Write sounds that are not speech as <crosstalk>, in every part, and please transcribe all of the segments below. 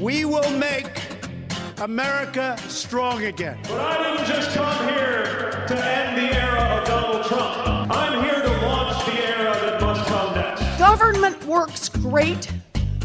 We will make America strong again. But I didn't just come here to end the era of Donald Trump. I'm here to launch the era that must come next. Government works great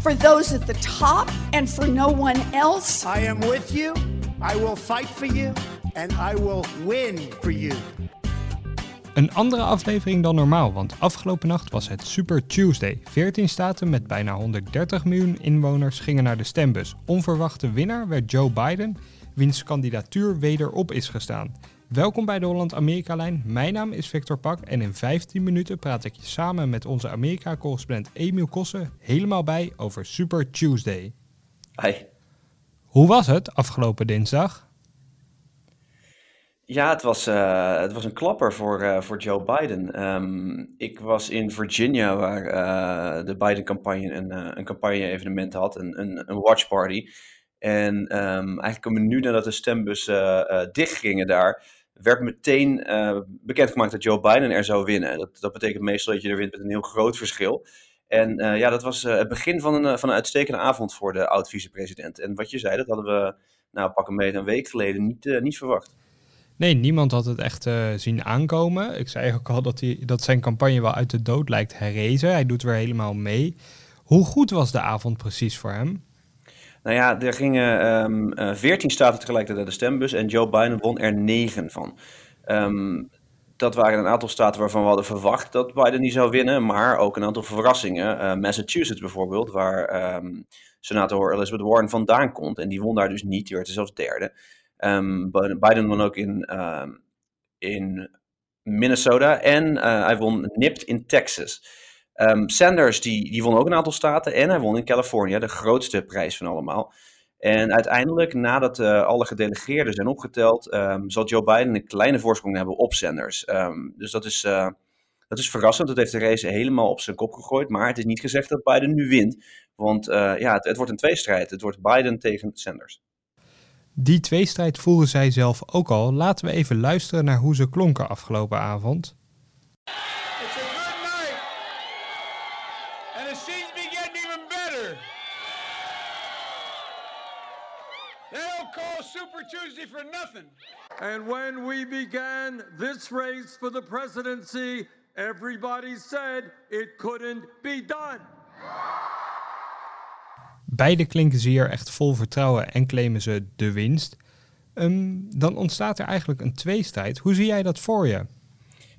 for those at the top and for no one else. I am with you. I will fight for you. And I will win for you. Een andere aflevering dan normaal, want afgelopen nacht was het Super Tuesday. 14 staten met bijna 130 miljoen inwoners gingen naar de stembus. Onverwachte winnaar werd Joe Biden, wiens kandidatuur wederop is gestaan. Welkom bij de Holland-Amerika-lijn. Mijn naam is Victor Pak en in 15 minuten praat ik je samen met onze Amerika-correspondent Emiel Kossen helemaal bij over Super Tuesday. Hi. Hoe was het afgelopen dinsdag? Ja, het was, uh, het was een klapper voor, uh, voor Joe Biden. Um, ik was in Virginia, waar uh, de Biden-campagne een, een campagne-evenement had, een, een, een watch party. En um, eigenlijk een minuut nadat de stembussen dichtgingen daar, werd meteen bekendgemaakt dat Joe Biden er zou winnen. Dat, dat betekent meestal dat je er wint met een heel groot verschil. En ja, dat was het begin van een, van een uitstekende avond voor de oud-vicepresident. En wat je zei, dat hadden we, nou pak een een week geleden, niet, niet verwacht. Nee, niemand had het echt uh, zien aankomen. Ik zei ook al dat, hij, dat zijn campagne wel uit de dood lijkt herrezen. Hij doet weer helemaal mee. Hoe goed was de avond precies voor hem? Nou ja, er gingen um, uh, 14 staten tegelijkertijd naar de stembus en Joe Biden won er 9 van. Um, dat waren een aantal staten waarvan we hadden verwacht dat Biden niet zou winnen, maar ook een aantal verrassingen. Uh, Massachusetts bijvoorbeeld, waar senator Elizabeth Warren vandaan komt. En die won daar dus niet, die werd er zelfs derde. Um, Biden won ook in, um, in Minnesota en uh, hij won nipt in Texas. Um, Sanders die, die won ook een aantal staten en hij won in Californië, de grootste prijs van allemaal. En uiteindelijk, nadat uh, alle gedelegeerden zijn opgeteld, zal Joe Biden een kleine voorsprong hebben op Sanders. dus dat is, uh, dat is verrassend. Dat heeft de race helemaal op zijn kop gegooid. Maar het is niet gezegd dat Biden nu wint. Want ja, het, het wordt een tweestrijd. Het wordt Biden tegen Sanders. Die tweestrijd voeren zij zelf ook al. Laten we even luisteren naar hoe ze klonken afgelopen avond. It's a good night. And it seems to be getting even better. They don't call Super Tuesday for nothing. And when we began this race for the presidency, everybody said it couldn't be done. Beide klinken ze hier echt vol vertrouwen en claimen ze de winst. Um, dan ontstaat er eigenlijk een tweestrijd. Hoe zie jij dat voor je?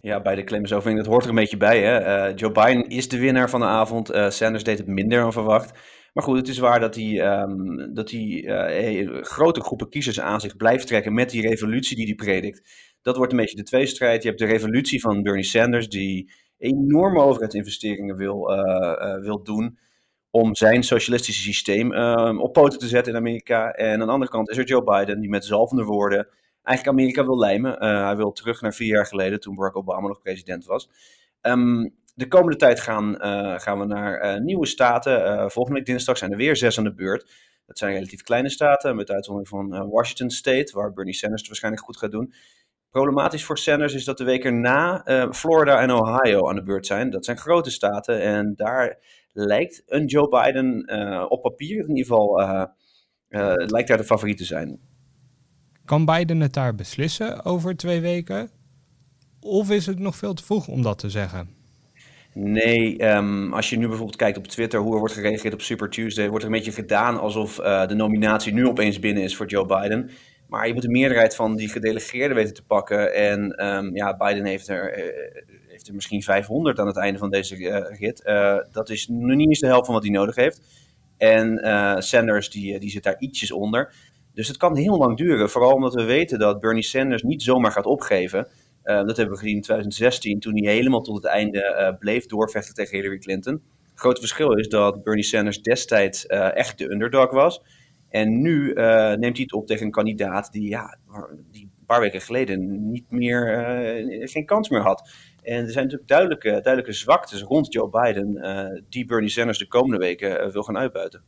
Ja, beide claimen zo. Dat hoort er een beetje bij. Hè? Uh, Joe Biden is de winnaar van de avond. Uh, Sanders deed het minder dan verwacht. Maar goed, het is waar dat hij, um, dat hij uh, grote groepen kiezers aan zich blijft trekken met die revolutie die hij predikt. Dat wordt een beetje de tweestrijd. Je hebt de revolutie van Bernie Sanders, die enorme overheidsinvesteringen wil, wil doen om zijn socialistische systeem uh, op poten te zetten in Amerika. En aan de andere kant is er Joe Biden, die met zalvende woorden eigenlijk Amerika wil lijmen. Uh, hij wil terug naar vier jaar geleden, toen Barack Obama nog president was. Um, de komende tijd gaan, uh, gaan we naar nieuwe staten. volgende week dinsdag zijn er weer zes aan de beurt. Dat zijn relatief kleine staten, met uitzondering van Washington State, waar Bernie Sanders het waarschijnlijk goed gaat doen. Problematisch voor Sanders is dat de week erna Florida en Ohio aan de beurt zijn. Dat zijn grote staten en daar lijkt een Joe Biden uh, op papier in ieder geval uh, uh, lijkt daar de favoriet te zijn. Kan Biden het daar beslissen over twee weken? Of is het nog veel te vroeg om dat te zeggen? Nee, um, als je nu bijvoorbeeld kijkt op Twitter hoe er wordt gereageerd op Super Tuesday, wordt er een beetje gedaan alsof de nominatie nu opeens binnen is voor Joe Biden. Maar je moet de meerderheid van die gedelegeerden weten te pakken. En um, ja, Biden heeft er, uh, misschien 500 aan het einde van deze uh, rit. Uh, dat is nog niet eens de helft van wat hij nodig heeft. En Sanders die, die zit daar ietsjes onder. Dus het kan heel lang duren. Vooral omdat we weten dat Bernie Sanders niet zomaar gaat opgeven. dat hebben we gezien in 2016, toen hij helemaal tot het einde bleef doorvechten tegen Hillary Clinton. Het grote verschil is dat Bernie Sanders destijds echt de underdog was. En nu neemt hij het op tegen een kandidaat die, ja, die een paar weken geleden niet meer, geen kans meer had. En er zijn natuurlijk duidelijke, duidelijke zwaktes rond Joe Biden uh, die Bernie Sanders de komende weken wil gaan uitbuiten.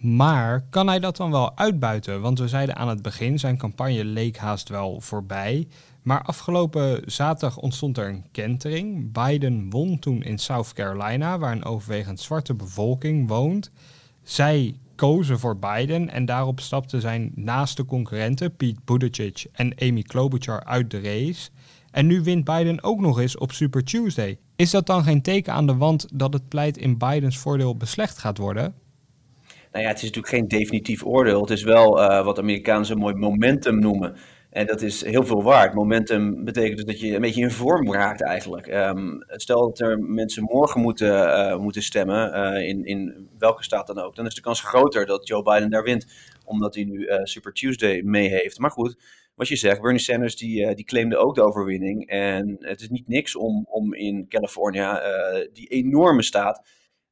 Maar kan hij dat dan wel uitbuiten? Want we zeiden aan het begin, zijn campagne leek haast wel voorbij. Maar afgelopen zaterdag ontstond er een kentering. Biden won toen in South Carolina, waar een overwegend zwarte bevolking woont. Zij kozen voor Biden en daarop stapten zijn naaste concurrenten Pete Buttigieg en Amy Klobuchar uit de race. En nu wint Biden ook nog eens op Super Tuesday. Is dat dan geen teken aan de wand dat het pleit in Bidens voordeel beslecht gaat worden? Nou ja, het is natuurlijk geen definitief oordeel. Het is wel uh, wat Amerikanen zo mooi momentum noemen. En dat is heel veel waard. Momentum betekent dus dat je een beetje in vorm raakt eigenlijk. Um, stel dat er mensen morgen moeten, uh, moeten stemmen, uh, in, in welke staat dan ook. Dan is de kans groter dat Joe Biden daar wint, omdat hij nu uh, Super Tuesday mee heeft. Maar goed, wat je zegt, Bernie Sanders die, die claimde ook de overwinning. En het is niet niks om, om in California die enorme staat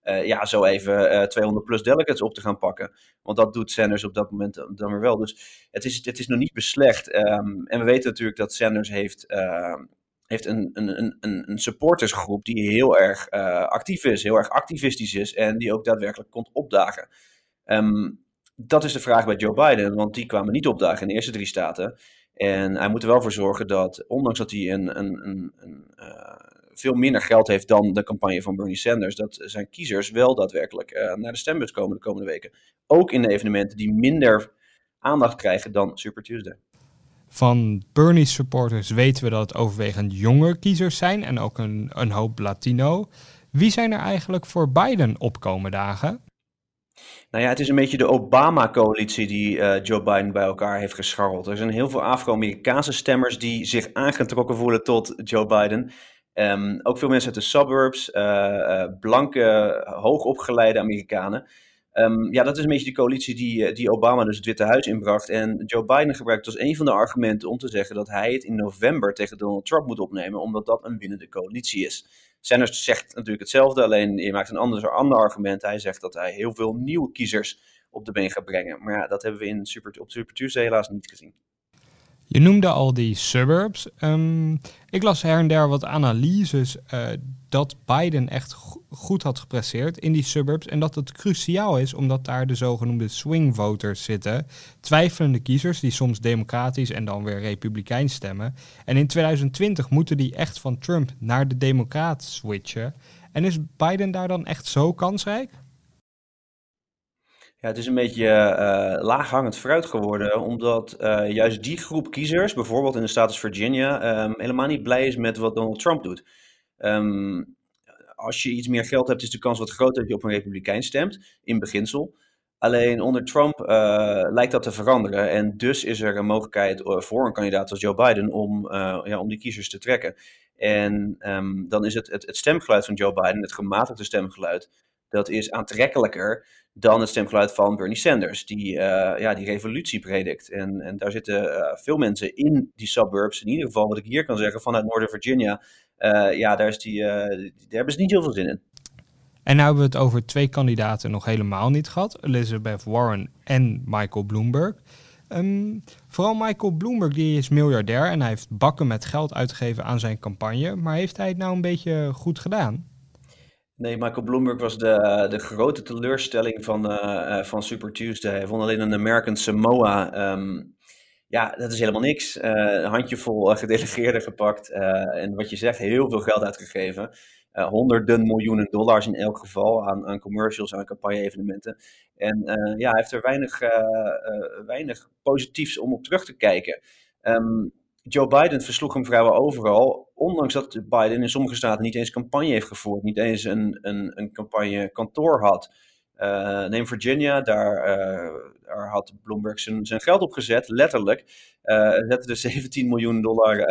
uh, ja, zo even uh, eh, 200 plus delegates op te gaan pakken. Want dat doet Sanders op dat moment dan weer wel. Dus het is, het is nog niet beslecht. Um, en we weten natuurlijk dat Sanders heeft, uh, heeft een, een, een, een supportersgroep die heel erg uh, actief is, heel erg activistisch is en die ook daadwerkelijk komt opdagen. Um, dat is de vraag bij Joe Biden, want die kwamen niet opdagen in de eerste drie staten. En hij moet er wel voor zorgen dat, ondanks dat hij een, een, een, een veel minder geld heeft dan de campagne van Bernie Sanders, dat zijn kiezers wel daadwerkelijk uh, naar de stembus komen de komende weken. Ook in de evenementen die minder aandacht krijgen dan Super Tuesday. Van Bernie supporters weten we dat het overwegend jonge kiezers zijn en ook een, een hoop Latino. Wie zijn er eigenlijk voor Biden opkomende dagen? Nou ja, het is een beetje de Obama-coalitie die uh, Joe Biden bij elkaar heeft gescharreld. Er zijn heel veel Afro-Amerikaanse stemmers die zich aangetrokken voelen tot Joe Biden. Um, ook veel mensen uit de suburbs, uh, uh, blanke, hoogopgeleide Amerikanen. Um, ja, dat is een beetje de coalitie die, eh, die Obama dus het Witte Huis inbracht. En Joe Biden gebruikt als een van de argumenten om te zeggen dat hij het in november tegen Donald Trump moet opnemen, omdat dat een winnende coalitie is. Sanders zegt natuurlijk hetzelfde, alleen je maakt een ander, ander argument. Hij zegt dat hij heel veel nieuwe kiezers op de been gaat brengen. Maar ja, dat hebben we in Super, op Super Tuesday helaas niet gezien. Je noemde al die suburbs. Um, ik las her en der wat analyses uh, dat Biden echt goed had gepresteerd in die suburbs. En dat het cruciaal is omdat daar de zogenoemde swing voters zitten. Twijfelende kiezers die soms democratisch en dan weer republikeins stemmen. En in 2020 moeten die echt van Trump naar de democraat switchen. En is Biden daar dan echt zo kansrijk? Ja, het is een beetje uh, laaghangend fruit geworden, omdat uh, juist die groep kiezers, bijvoorbeeld in de staat als Virginia, um, helemaal niet blij is met wat Donald Trump doet. Um, als je iets meer geld hebt, is de kans wat groter dat je op een republikein stemt, in beginsel. Alleen onder Trump uh, lijkt dat te veranderen. En dus is er een mogelijkheid voor een kandidaat als Joe Biden om, ja, om die kiezers te trekken. En um, dan is het, het stemgeluid van Joe Biden, het gematigde stemgeluid, dat is aantrekkelijker dan het stemgeluid van Bernie Sanders, die, uh, ja, die revolutie predikt. En, en daar zitten uh, veel mensen in die suburbs, in ieder geval wat ik hier kan zeggen, vanuit Northern Virginia. Uh, ja, daar, is die, daar hebben ze niet heel veel zin in. En nu hebben we het over twee kandidaten nog helemaal niet gehad, Elizabeth Warren en Michael Bloomberg. Um, vooral Michael Bloomberg, die is miljardair en hij heeft bakken met geld uitgegeven aan zijn campagne. Maar heeft hij het nou een beetje goed gedaan? Nee, Michael Bloomberg was de, de grote teleurstelling van, uh, van Super Tuesday. Hij vond alleen een American Samoa. Um, ja, dat is helemaal niks. Uh, een handjevol gedelegeerden gepakt. En wat je zegt, heel veel geld uitgegeven. honderden miljoenen dollars in elk geval aan, aan commercials, aan campagne-evenementen. En ja, hij heeft er weinig, weinig positiefs om op terug te kijken. Um, Joe Biden versloeg hem vrijwel overal, ondanks dat Biden in sommige staten niet eens campagne heeft gevoerd, niet eens een, een, een campagnekantoor had. Uh, neem Virginia, daar, uh, daar, had Bloomberg zijn, zijn geld op gezet, letterlijk. Uh, zette <laughs> er 17 miljoen dollar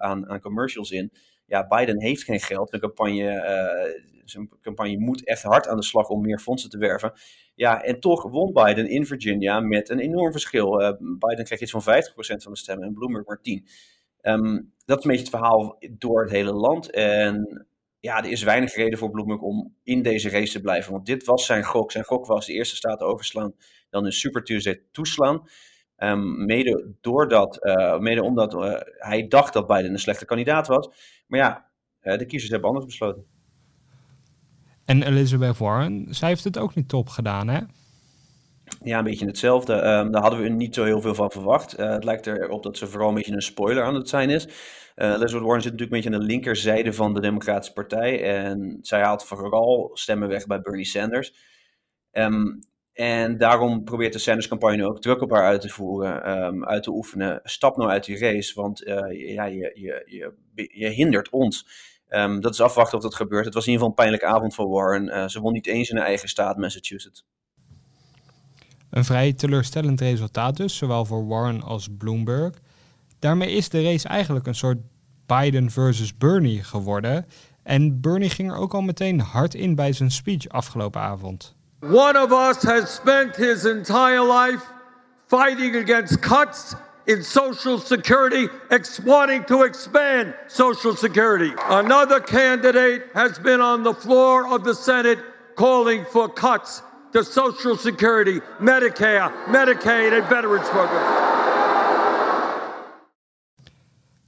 aan, aan commercials in. Ja, Biden heeft geen geld. Zijn campagne, zijn campagne moet echt hard aan de slag om meer fondsen te werven. Ja, en toch won Biden in Virginia met een enorm verschil. Biden kreeg iets van 50% van de stemmen en Bloomberg maar 10%. Ehm, dat is een beetje het verhaal door het hele land. En ja, er is weinig reden voor Bloomberg om in deze race te blijven. Want dit was zijn gok. Zijn gok was de eerste staten overslaan, dan een Super Tuesday toeslaan. Um, mede, doordat, uh, mede omdat uh, hij dacht dat Biden een slechte kandidaat was. Maar ja, de kiezers hebben anders besloten. En Elizabeth Warren, zij heeft het ook niet top gedaan, hè? Ja, een beetje hetzelfde. Ehm, daar hadden we niet zo heel veel van verwacht. Uh, het lijkt erop dat ze vooral een beetje een spoiler aan het zijn is. Uh, Elizabeth Warren zit natuurlijk een beetje aan de linkerzijde van de Democratische Partij. En zij haalt vooral stemmen weg bij Bernie Sanders. Um, en daarom probeert de Sanders-campagne ook druk op haar uit te voeren, um, uit te oefenen. Stap nou uit die race, want uh, ja, je, je, je, je hindert ons. Um, dat is afwachten of dat gebeurt. Het was in ieder geval een pijnlijke avond voor Warren. Ze won niet eens in haar eigen staat, Massachusetts. Een vrij teleurstellend resultaat dus, zowel voor Warren als Bloomberg. Daarmee is de race eigenlijk een soort Biden versus Bernie geworden. En Bernie ging er ook al meteen hard in bij zijn speech afgelopen avond. One of us has spent his entire life fighting against cuts in Social Security, wanting to expand Social Security. Another candidate has been on the floor of the Senate calling for cuts to Social Security, Medicare, Medicaid and Veterans Program.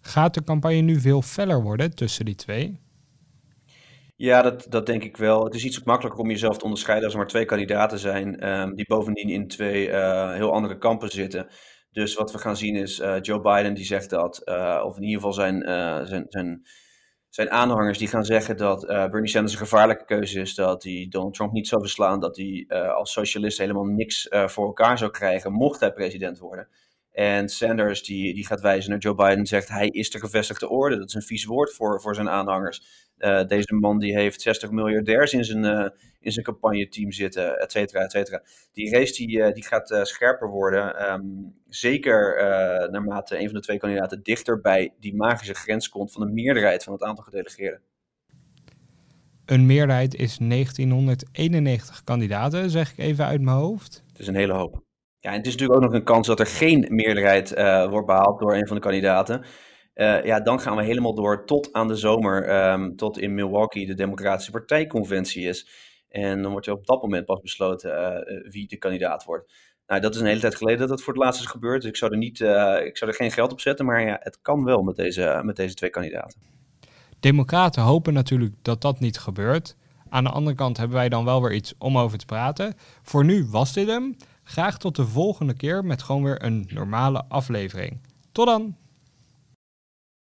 Gaat de campagne nu veel feller worden tussen die twee? Ja, dat, dat denk ik wel. Het is iets makkelijker om jezelf te onderscheiden als er maar twee kandidaten zijn, um, die bovendien in twee uh, heel andere kampen zitten. Dus wat we gaan zien is uh, Joe Biden die zegt dat, uh, of in ieder geval zijn, zijn, zijn, zijn aanhangers die gaan zeggen dat Bernie Sanders een gevaarlijke keuze is, dat hij Donald Trump niet zou verslaan, dat hij als socialist helemaal niks voor elkaar zou krijgen, mocht hij president worden. En Sanders die, die gaat wijzen naar Joe Biden en zegt hij is de gevestigde orde. Dat is een vies woord voor, voor zijn aanhangers. Uh, deze man die heeft 60 miljardairs in zijn, uh, in zijn campagneteam zitten, et cetera, et cetera. Die race die, uh, die gaat scherper worden. Um, zeker naarmate een van de twee kandidaten dichter bij die magische grens komt van de meerderheid van het aantal gedelegeerden. Een meerderheid is 1991 kandidaten, zeg ik even uit mijn hoofd. Het is een hele hoop. Ja, het is natuurlijk ook nog een kans dat er geen meerderheid wordt behaald door een van de kandidaten. Uh, ja, dan gaan we helemaal door tot aan de zomer, um, tot in Milwaukee de Democratische Partijconventie is. En dan wordt er op dat moment pas besloten uh, wie de kandidaat wordt. Nou, dat is een hele tijd geleden dat dat voor het laatst is gebeurd. Dus ik zou er, niet, ik zou er geen geld op zetten, maar ja, het kan wel met deze, met deze twee kandidaten. Democraten hopen natuurlijk dat dat niet gebeurt. Aan de andere kant hebben wij dan wel weer iets om over te praten. Voor nu was dit hem. Graag tot de volgende keer met gewoon weer een normale aflevering. Tot dan!